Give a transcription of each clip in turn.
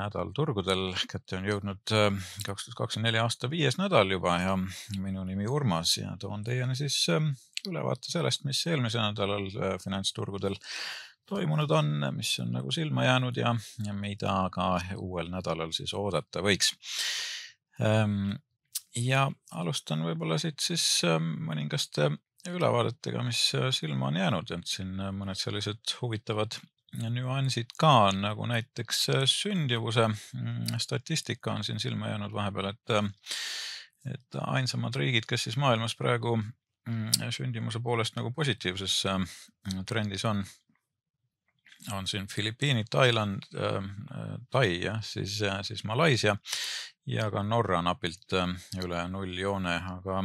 nädal turgudel. kätte on jõudnud äh, kaks tuhat kakskümmend neli aasta viies nädal juba ja minu nimi Urmas ja toon teieni siis ähm, ülevaate sellest, mis eelmisel nädalal äh, finantsturgudel toimunud on, mis on nagu silma jäänud ja, ja mida ka uuel nädalal siis oodata võiks. Ähm, ja alustan võib-olla siit siis ähm, mõningaste ülevaadetega, mis silma on jäänud, et siin mõned sellised huvitavad nüansid ka, nagu näiteks äh, sündivuse mm, statistika on siin silma jäänud vahepeal, et, äh, et ainsamad riigid, kes siis maailmas praegu mm, sündimuse poolest nagu positiivses äh, trendis on, on siin Filipiinid, Tailand, Tai jah, siis, siis Malaisia ja ka Norra napilt üle nulljoone, aga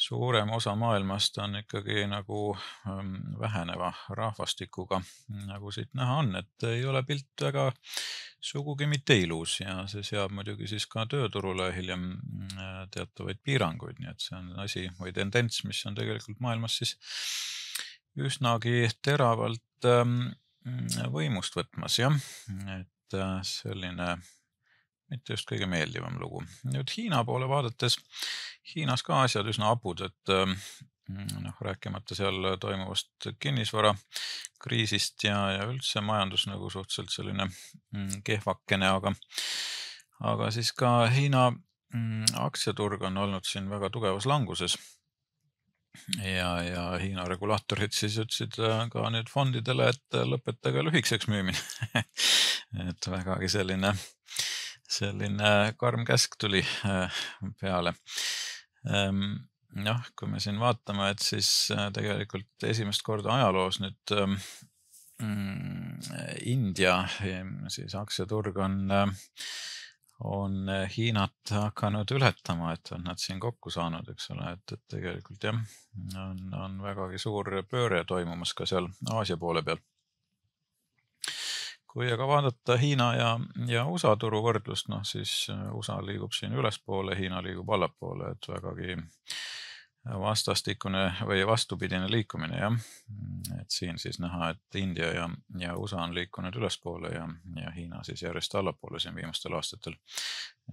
suurem osa maailmast on ikkagi nagu ähm, väheneva rahvastikuga, nagu siit näha on, et ei ole pilt väga sugugi mitte ilus ja see seab muidugi siis ka tööturule hiljem äh, teatavaid piiranguid, nii et see on asi või tendents, mis on tegelikult maailmas siis üsnagi teravalt ähm, võimust võtmas, jah, et äh, selline mitte just kõige meeldivam lugu. nüüd Hiina poole vaadates, Hiinas ka asjad üsna hapud, et ähm, noh, rääkimata seal toimuvast kinnisvarakriisist ja, ja üldse majandus nagu suhteliselt selline mm, kehvakene, aga, aga siis ka Hiina mm, aktsiaturg on olnud siin väga tugevas languses ja, ja Hiina regulaatorid siis ütlesid äh, ka nüüd fondidele, et lõpetage lühikeseks müümine et vägagi selline selline karm käsk tuli äh, peale. Ehm, noh, kui me siin vaatame, et siis äh, tegelikult esimest korda ajaloos nüüd ähm, mm, India siis aktsiaturg on, äh, on Hiinat hakanud ületama, et on nad siin kokku saanud, eks ole, et, et tegelikult jah, on, on vägagi suur pööre toimumas ka seal Aasia poole peal kui aga vaadata Hiina ja, ja USA turu võrdlust, noh siis äh, USA liigub siin ülespoole, Hiina liigub allapoole, et vägagi vastastikune või vastupidine liikumine jah. et siin siis näha, et India ja, ja USA on liikunud ülespoole ja, ja Hiina siis järjest allapoole siin viimastel aastatel.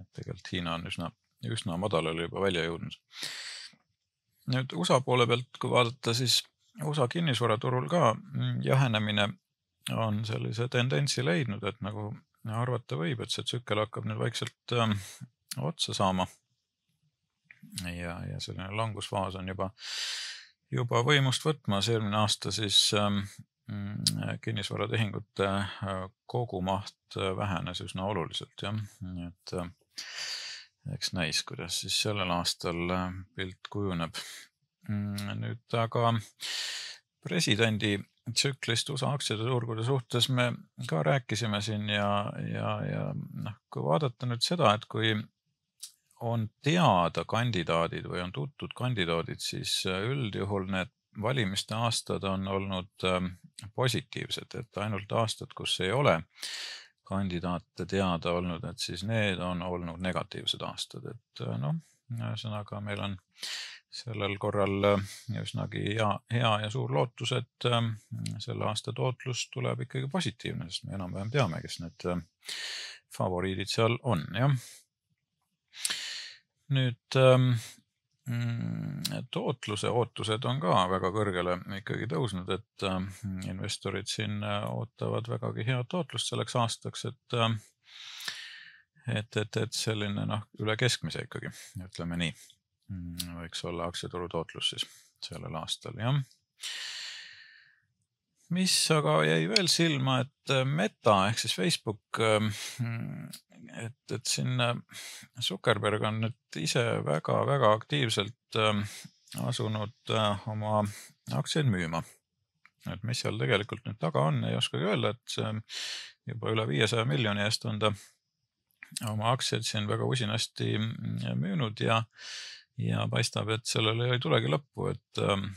et tegelikult Hiina on üsna, üsna madalale juba välja jõudnud. nüüd USA poole pealt, kui vaadata, siis USA kinnisvaraturul ka jahenemine on sellise tendentsi leidnud, et nagu arvata võib, et see tsükkel hakkab nüüd vaikselt äh, otsa saama. ja, ja selline langusfaas on juba, juba võimust võtmas, eelmine aasta siis ähm, mm, kinnisvaratehingute äh, kogumaht äh, vähenes üsna oluliselt jah, nii et äh, eks näis, kuidas siis sellel aastal äh, pilt kujuneb. Mm, nüüd aga presidendi tsüklist USA aktsiaturgude suhtes me ka rääkisime siin ja, ja, ja noh, kui vaadata nüüd seda, et kui on teada kandidaadid või on tuntud kandidaadid, siis äh, üldjuhul need valimiste aastad on olnud ähm, positiivsed, et ainult aastad, kus ei ole kandidaate teada olnud, et siis need on olnud negatiivsed aastad, et äh, noh, ühesõnaga meil on sellel korral äh, üsnagi hea, hea ja suur lootus, et äh, selle aasta tootlus tuleb ikkagi positiivne, sest me enam-vähem teame, kes need äh, favoriidid seal on, jah. nüüd ähm, mm, tootluse ootused on ka väga kõrgele ikkagi tõusnud, et investorid siin ootavad vägagi head tootlust selleks aastaks, et et, et, et selline noh, üle keskmise ikkagi, ütleme nii võiks olla aktsiaturu tootlus siis sellel aastal, jah. mis aga jäi veel silma, et äh, Meta ehk siis Facebook, ähm, et, et siin äh, Zuckerberg on nüüd ise väga-väga aktiivselt ähm, asunud äh, oma aktsiaid müüma. et mis seal tegelikult nüüd taga on, ei oskagi öelda, et juba üle viiesaja miljoni eest on ta oma aktsiaid siin väga usinasti mm, müünud ja ja paistab, et sellele ei tulegi lõppu, et, ähm,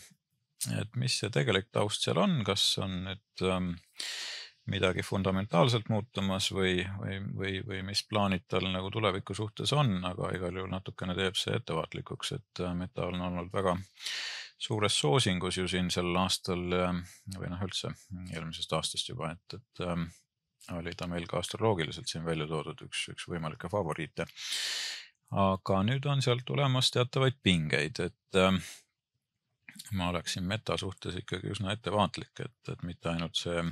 et mis see tegelik taust seal on, kas on nüüd ähm, midagi fundamentaalselt muutumas või, või, või, või mis plaanid tal nagu tuleviku suhtes on, aga igal juhul natukene teeb see ettevaatlikuks, et äh, Meta on olnud väga suures soosingus ju siin sel aastal või noh, üldse eelmisest aastast juba, et, et ähm, oli ta meil ka astroloogiliselt siin välja toodud, üks, üks võimalikke favoriite. Aga nüüd on sealt tulemas teatavaid pingeid, et äh, ma oleksin meta suhtes ikkagi üsna ettevaatlik, et, et mitte ainult see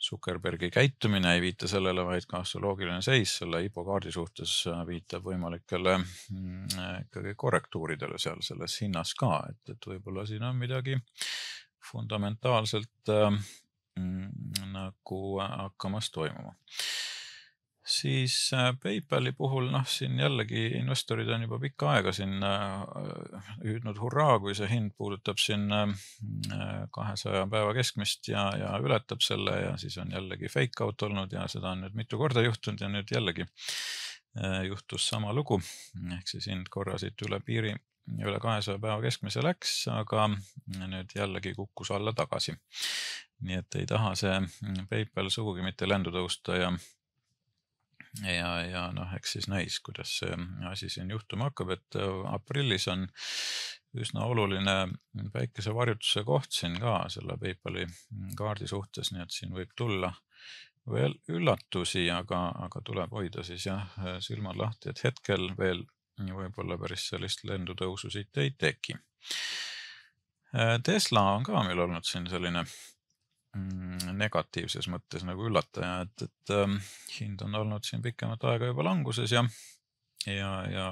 Zuckerbergi käitumine ei viita sellele, vaid ka astroloogiline seis selle IPO kaardi suhtes viitab võimalikele mm, ikkagi korrektuuridele seal selles hinnas ka, et, et võib-olla siin on midagi fundamentaalselt äh, nagu hakkamas toimuma siis äh, PayPali puhul noh, siin jällegi investorid on juba pikka aega siin äh, hüüdnud hurraa, kui see hind puudutab siin äh, kahesaja päeva keskmist ja, ja ületab selle ja siis on jällegi fake out olnud ja seda on nüüd mitu korda juhtunud ja nüüd jällegi juhtus sama lugu. ehk siis hind korra siit üle piiri, üle kahesaja päeva keskmise läks, aga nüüd jällegi kukkus alla tagasi. nii et ei taha see PayPal sugugi mitte lendu tõusta ja ja, ja noh, eks siis näis, kuidas see asi siin juhtuma hakkab, et äh, aprillis on üsna oluline päikesevarjutuse koht siin ka selle PayPali kaardi suhtes, nii et siin võib tulla veel üllatusi, aga, aga tuleb hoida siis jah, silmad lahti, et hetkel veel võib-olla päris sellist lendutõusu siit ei teki. Äh, Tesla on ka meil olnud siin selline Mm, negatiivses mõttes nagu üllataja, et, et ähm, hind on olnud siin pikemat aega juba languses ja, ja, ja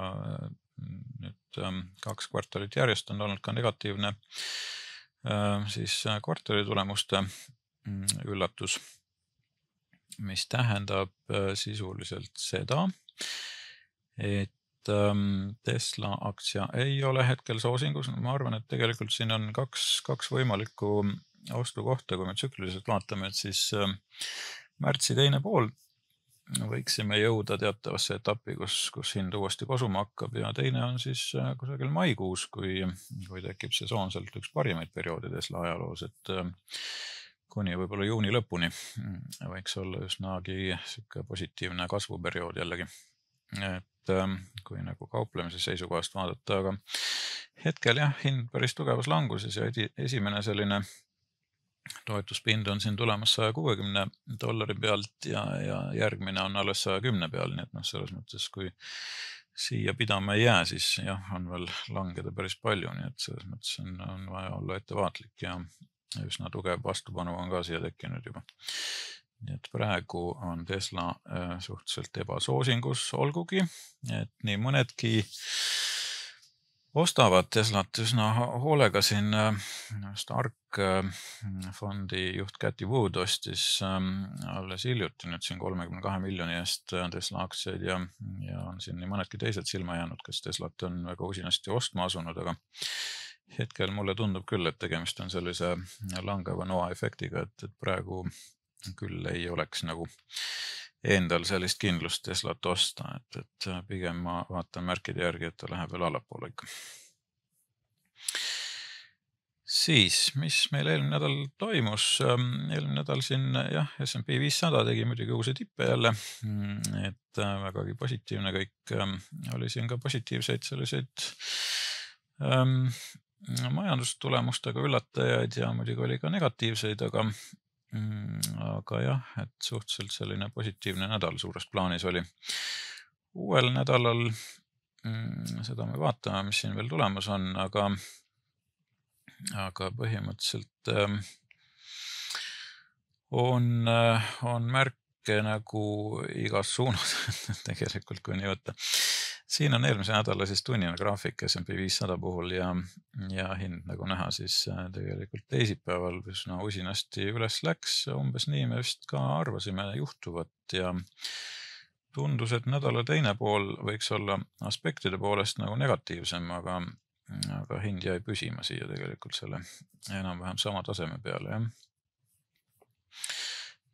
mm, nüüd ähm, kaks kvartalit järjest on olnud ka negatiivne äh, siis äh, kvartali tulemuste mm, üllatus, mis tähendab äh, sisuliselt seda, et ähm, Tesla aktsia ei ole hetkel soosingus, ma arvan, et tegelikult siin on kaks, kaks võimalikku ostukohta, kui me tsükliliselt vaatame, et siis ähm, märtsi teine pool võiksime jõuda teatavasse etappi, kus, kus hind uuesti kosuma hakkab ja teine on siis äh, kusagil maikuus, kui, kui tekib sesoonselt üks parimaid perioode Tesla ajaloos, et ähm, kuni võib-olla juuni lõpuni mm, võiks olla üsnagi sihuke positiivne kasvuperiood jällegi. et ähm, kui nagu kauplemise seisukohast vaadata, aga hetkel jah, hind päris tugevas languses ja esimene selline toetuspind on siin tulemas saja kuuekümne dollari pealt ja, ja järgmine on alles saja kümne peal, nii et noh, selles mõttes, kui siia pidama ei jää, siis jah, on veel langeda päris palju, nii et selles mõttes on, on vaja olla ettevaatlik ja üsna tugev vastupanu on ka siia tekkinud juba. nii et praegu on Tesla äh, suhteliselt ebasoosingus, olgugi et nii mõnedki äh, ostavad Teslat üsna hoolega siin äh, ARK äh, fondi juht Cathy Wood ostis ähm, alles hiljuti nüüd siin kolmekümne kahe miljoni eest äh, Tesla aktsiaid ja, ja on siin nii mõnedki teised silma jäänud, kes Teslat on väga usinasti ostma asunud, aga hetkel mulle tundub küll, et tegemist on sellise langeva noa efektiga, et, et praegu küll ei oleks nagu endal sellist kindlust Teslat osta, et, et pigem ma vaatan märkide järgi, et ta läheb veel allapoole ikka. siis, mis meil eelmine nädal toimus, ähm, eelmine nädal siin jah, SMP viissada tegi muidugi uusi tippe jälle. Mm, et äh, vägagi positiivne kõik, ähm, oli siin ka positiivseid selliseid ähm, majandustulemustega üllatajaid ja muidugi oli ka negatiivseid, aga aga jah, et suhteliselt selline positiivne nädal suures plaanis oli. uuel nädalal mm, seda me vaatame, mis siin veel tulemas on, aga, aga põhimõtteliselt ähm, on, on märke nagu igas suunas tegelikult, kui nii võtta siin on eelmise nädala siis tunnine graafik SMP viissada puhul ja, ja hind nagu näha, siis äh, tegelikult teisipäeval üsna usinasti üles läks, umbes nii me vist ka arvasime juhtuvat ja tundus, et nädala teine pool võiks olla aspektide poolest nagu negatiivsem, aga, aga hind jäi püsima siia tegelikult selle enam-vähem sama taseme peale, jah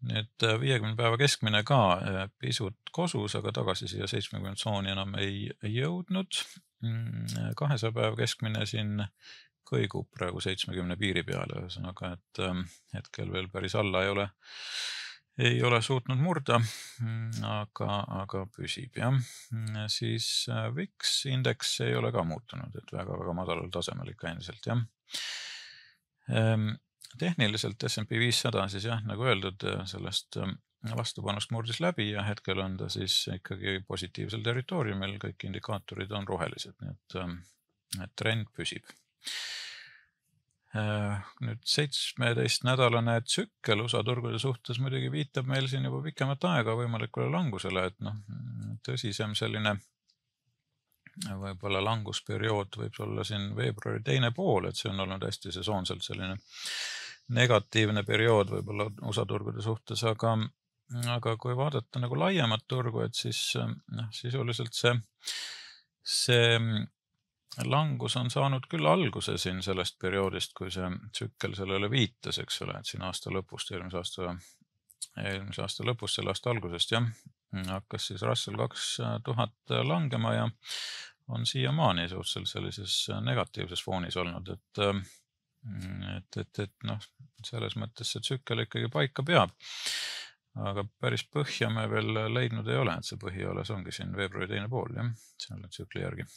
nüüd äh, viiekümne päeva keskmine ka äh, pisut kosus, aga tagasi siia seitsmekümne tsooni enam ei, ei jõudnud. Mm, kahesaja päeva keskmine siin kõigub praegu seitsmekümne piiri peal, ühesõnaga, et ähm, hetkel veel päris alla ei ole, ei ole suutnud murda, mm, aga, aga püsib jah. Mm, siis äh, VIX indeks ei ole ka muutunud, et väga-väga madalal tasemel ikka endiselt jah ehm, tehniliselt SMP viissada siis jah, nagu öeldud, sellest ähm, vastupanust murdis läbi ja hetkel on ta siis ikkagi positiivsel territooriumil, kõik indikaatorid on rohelised, nii et, et trend püsib. Äh, nüüd seitsmeteistnädalane tsükkel USA turgude suhtes muidugi viitab meil siin juba pikemat aega võimalikule langusele, et noh, tõsisem selline võib-olla langusperiood võib olla siin veebruari teine pool, et see on olnud hästi sesoonselt selline negatiivne periood võib-olla USA turgude suhtes, aga, aga kui vaadata nagu laiemat turgu, et siis noh, sisuliselt see, see langus on saanud küll alguse siin sellest perioodist, kui see tsükkel sellele viitas, eks ole, et siin aasta lõpust, eelmise aasta, eelmise aasta lõpust, selle aasta algusest jah, hakkas siis Russell kaks tuhat langema ja on siiamaani suhteliselt sellises negatiivses foonis olnud, et, et, et, et noh, selles mõttes see tsükkel ikkagi paika peab. aga päris põhja me veel leidnud ei ole, et see põhioles ongi siin veebruari teine pool jah, selle tsükli järgi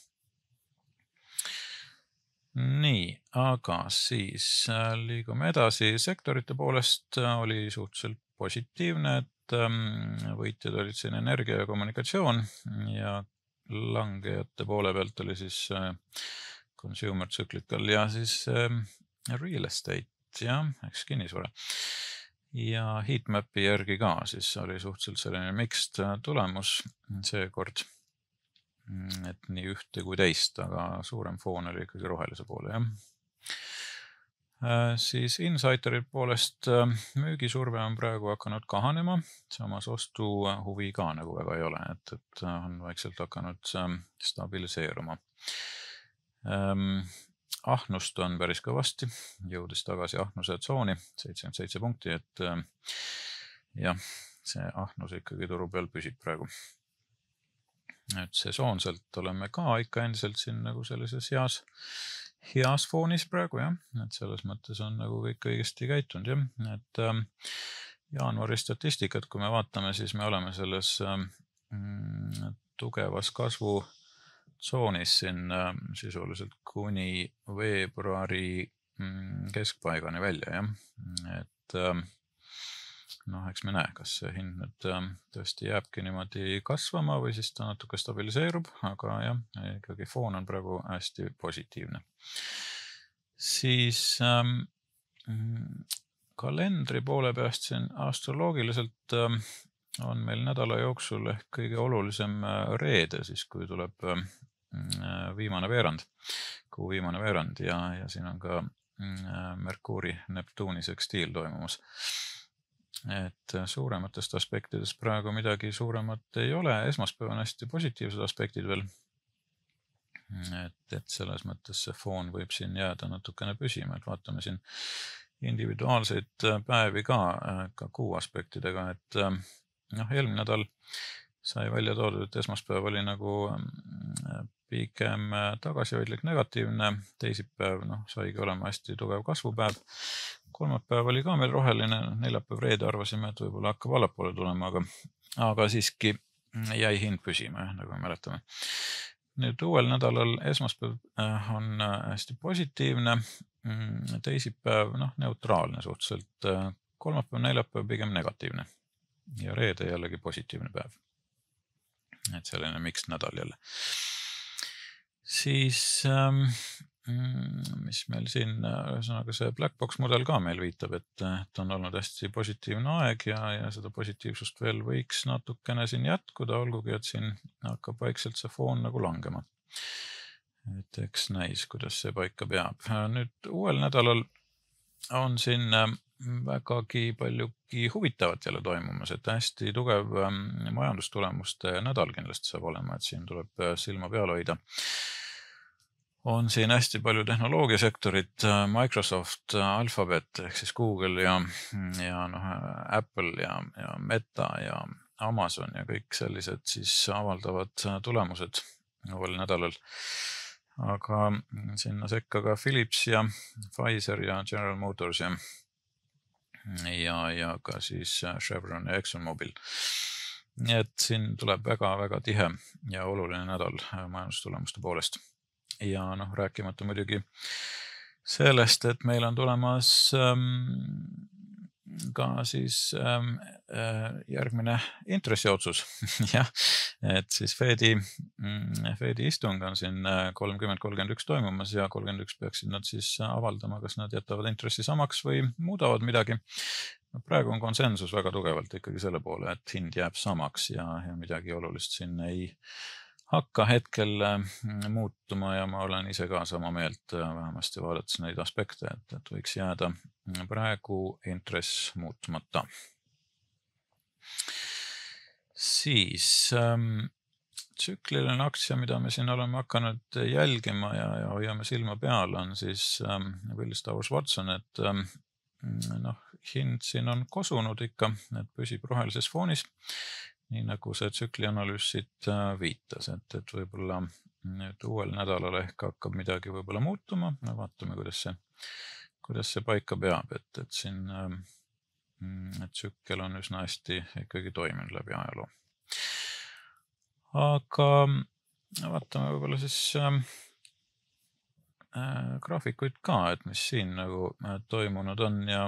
nii, aga siis äh, liigume edasi. sektorite poolest äh, oli suhteliselt positiivne, et ähm, võitjad olid siin energia ja kommunikatsioon ja langejate poole pealt oli siis äh, consumer cyclical ja siis ähm, real estate jah, eks kinnisvara. ja heatmap'i järgi ka siis oli suhteliselt selline mixed tulemus seekord Mm, et nii ühte kui teist, aga suurem foon oli ikkagi rohelise poole, jah. Äh, siis Insideri poolest äh, müügisurve on praegu hakanud kahanema, samas ostuhuvi ka nagu väga ei ole, et, et äh, on vaikselt hakanud stabiliseeruma. Ahnust on päris kõvasti, jõudis tagasi ahnuse tsooni, seitsekümmend seitse punkti, et jah, see ahnus ikkagi turu peal püsib praegu. Et sesoonselt oleme ka ikka endiselt siin nagu sellises heas, heas foonis praegu jah, et selles mõttes on nagu kõik õigesti käitunud jah, et ähm, jaanuari statistikat, kui me vaatame, siis me oleme selles ähm, tugevas kasvutsoonis siin ähm, sisuliselt kuni veebruari mm, keskpaigani välja jah, et ähm, noh, eks me näe, kas see hind nüüd ähm, tõesti jääbki niimoodi kasvama või siis ta natuke stabiliseerub, aga jah, ikkagi foon on praegu hästi positiivne. siis ähm, kalendri poole peast siin astroloogiliselt ähm, on meil nädala jooksul ehk kõige olulisem äh, reede, siis kui tuleb ähm, äh, viimane veerand, kuu viimane veerand ja, ja siin on ka äh, Merkuuri Neptuuni sekstiil toimumas et äh, suurematest aspektidest praegu midagi suuremat ei ole, esmaspäev on hästi positiivsed aspektid veel. et, et selles mõttes see foon võib siin jääda natukene püsima, et vaatame siin individuaalseid äh, päevi ka, äh, ka kuu aspektidega, et noh, eelmine nädal sai välja toodud, et esmaspäev oli nagu pigem tagasihoidlik negatiivne, teisipäev noh, saigi olema hästi tugev kasvupäev kolmapäev oli ka meil roheline, neljapäev, reede arvasime, et võib-olla hakkab allapoole tulema, aga, aga siiski jäi hind püsima, nagu me mäletame. nüüd uuel nädalal esmaspäev äh, on äh, hästi positiivne, mm, teisipäev noh, neutraalne suhteliselt, äh, kolmapäev, neljapäev pigem negatiivne ja reede jällegi positiivne päev. Et selline mixed nädal jälle. siis ähm, Mm, mis meil siin, ühesõnaga see black box mudel ka meil viitab, et, et on olnud hästi positiivne aeg ja, ja seda positiivsust veel võiks natukene siin jätkuda, olgugi et siin hakkab vaikselt see foon nagu langema. et eks näis, kuidas see paika peab. nüüd uuel nädalal on siin äh, vägagi paljugi huvitavat jälle toimumas, et hästi tugev ähm, majandustulemuste nädal kindlasti saab olema, et siin tuleb äh, silma peal hoida on siin hästi palju tehnoloogiasektorit, äh, Microsoft, äh, Alphabet ehk siis Google ja, ja noh, Apple ja, ja Meta ja Amazon ja kõik sellised siis avaldavad tulemused uuel nädalal. aga sinna sekka ka Philips ja Pfizer ja General Motors ja, ja, ja ka siis Chevron ja ExxonMobil. Nii et siin tuleb väga-väga tihe ja oluline nädal majandustulemuste poolest. Ja noh, rääkimata muidugi sellest, et meil on tulemas ähm, ka siis ähm, äh, järgmine intressiotsus jah, et siis Fedi, mm, Fedi istung on siin äh, kolmkümmend, kolmkümmend üks toimumas ja kolmkümmend üks peaksid nad siis avaldama, kas nad jätavad intressi samaks või muudavad midagi. no praegu on konsensus väga tugevalt ikkagi selle poole, et hind jääb samaks ja, ja midagi olulist siin ei hakka hetkel mm, muutuma ja ma olen ise ka sama meelt, äh, vähemasti vaadates neid aspekte, et, et võiks jääda mm, praegu intress muutmata. siis ähm, tsükliline aktsia, mida me siin oleme hakanud jälgima ja, ja hoiame silma peal, on siis ähm, Willis Towers Watson, et ähm, noh, hind siin on kosunud ikka, et püsib rohelises foonis nii nagu see tsüklianalüüs siit äh, viitas, et, et võib-olla nüüd uuel nädalal ehk hakkab midagi võib-olla muutuma, no vaatame, kuidas see, kuidas see paika peab, et, et siin ähm, et tsükkel on üsna hästi ikkagi toiminud läbi ajaloo. aga vaatame võib-olla siis ähm, äh, graafikuid ka, et mis siin nagu äh, toimunud on ja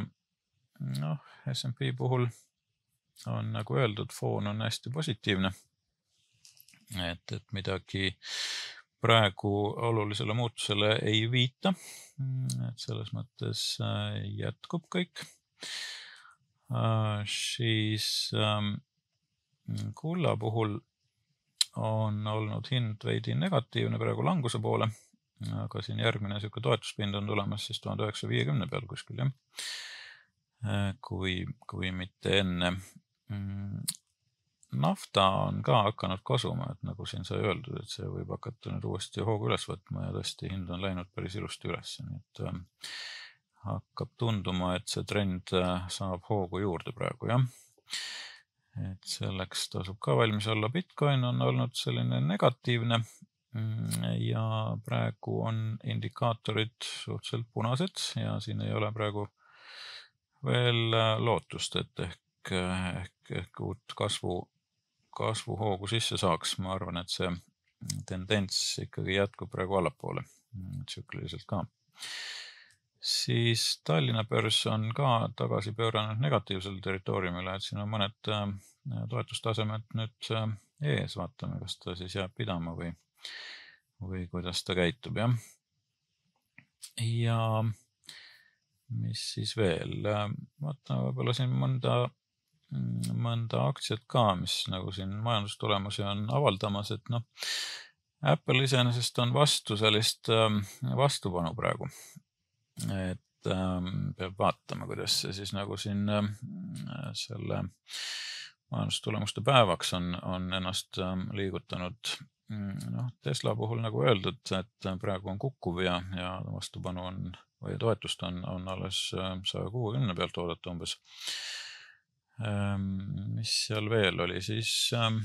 noh, SMP puhul on nagu öeldud, foon on hästi positiivne. et, et midagi praegu olulisele muutusele ei viita. et selles mõttes äh, jätkub kõik. Äh, siis ähm, kulla puhul on olnud hind veidi negatiivne praegu languse poole, aga siin järgmine niisugune toetuspind on tulemas siis tuhande üheksasaja viiekümne peal kuskil jah. Äh, kui, kui mitte enne Mm, nafta on ka hakanud kasuma, et nagu siin sai öeldud, et see võib hakata nüüd uuesti hoogu üles võtma ja tõesti hind on läinud päris ilusti üles, nii et äh, hakkab tunduma, et see trend äh, saab hoogu juurde praegu jah. et selleks tasub ka valmis olla. Bitcoin on olnud selline negatiivne mm, ja praegu on indikaatorid suhteliselt punased ja siin ei ole praegu veel äh, lootust, et ehk ehk, ehk uut kasvu, kasvuhoogu sisse saaks, ma arvan, et see tendents ikkagi jätkub praegu allapoole tsükliliselt ka. siis Tallinna börs on ka tagasi pööranud negatiivsele territooriumile, et siin on mõned äh, toetustasemed nüüd äh, ees, vaatame, kas ta siis jääb pidama või, või kuidas ta käitub, jah. ja mis siis veel, vaatame võib-olla siin mõnda Mm, mõnda aktsiat ka, mis nagu siin majandustulemusi on avaldamas, et noh, Apple iseenesest on vastu sellist ähm, vastupanu praegu. et ähm, peab vaatama, kuidas see siis nagu siin äh, selle majandustulemuste päevaks on, on ennast liigutanud. Mm, noh, Tesla puhul nagu öeldud, et praegu on kukkuv ja, ja vastupanu on või toetust on, on alles saja kuuekümne pealt oodata umbes mis seal veel oli, siis ähm,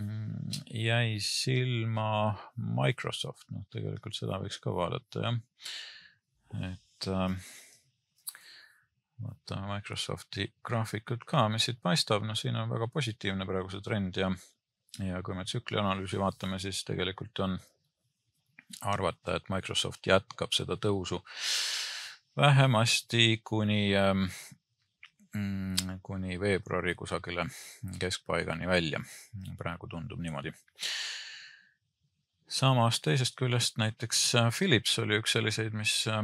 mm, jäi silma Microsoft, noh, tegelikult seda võiks ka vaadata, jah. et ähm, vaatame Microsofti graafikut ka, mis siit paistab, noh, siin on väga positiivne praegu see trend ja, ja kui me tsükli analüüsi vaatame, siis tegelikult on arvata, et Microsoft jätkab seda tõusu vähemasti kuni ähm, kuni veebruari kusagile keskpaigani välja. praegu tundub niimoodi. samas teisest küljest näiteks äh, Philips oli üks selliseid, mis, äh,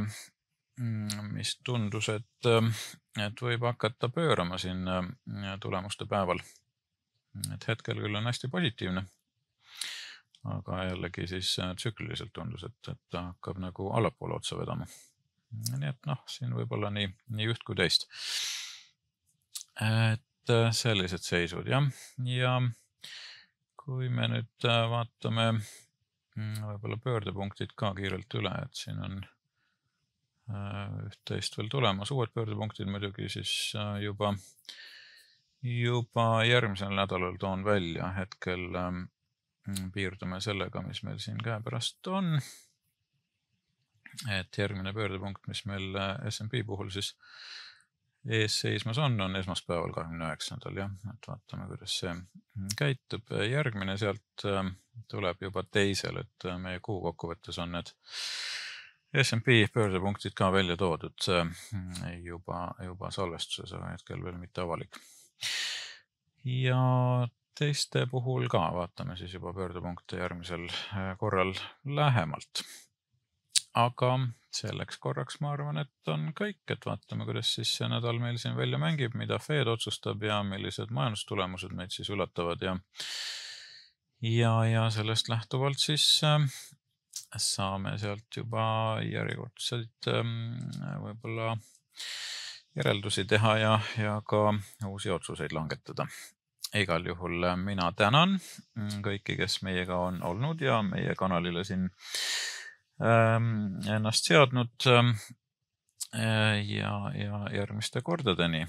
mm, mis tundus, et, äh, et võib hakata pöörama siin tulemuste päeval. et hetkel küll on hästi positiivne. aga jällegi siis tsükliliselt tundus, et, et ta hakkab nagu allapoole otsa vedama. nii et noh, siin võib olla nii, nii üht kui teist et äh, sellised seisud jah, ja kui me nüüd äh, vaatame mm, võib-olla pöördepunktid ka kiirelt üle, et siin on äh, üht-teist veel tulemas, uued pöördepunktid muidugi siis juba, juba järgmisel nädalal toon välja, hetkel ähm, piirdume sellega, mis meil siin käepärast on. et järgmine pöördepunkt, mis meil SMP puhul siis ees seismas on, on esmaspäeval, kahekümne üheksandal jah, et vaatame, kuidas see käitub. järgmine sealt äh, tuleb juba teisel, et äh, meie kuu kokkuvõttes on need SMP pöördepunktid ka välja toodud juba, juba salvestuses, aga hetkel veel mitte avalik. ja teiste puhul ka vaatame siis juba pöördepunkte järgmisel korral lähemalt. aga selleks korraks ma arvan, et on kõik, et vaatame, kuidas siis see nädal meil siin välja mängib, mida Fed otsustab ja millised majandustulemused meid siis üllatavad ja ja, ja sellest lähtuvalt siis saame sealt juba järjekordseid võib-olla järeldusi teha ja, ja ka uusi otsuseid langetada. igal juhul mina tänan kõiki, kes meiega on olnud ja meie kanalile siin ennast seadnud. ja, ja järgmiste kordadeni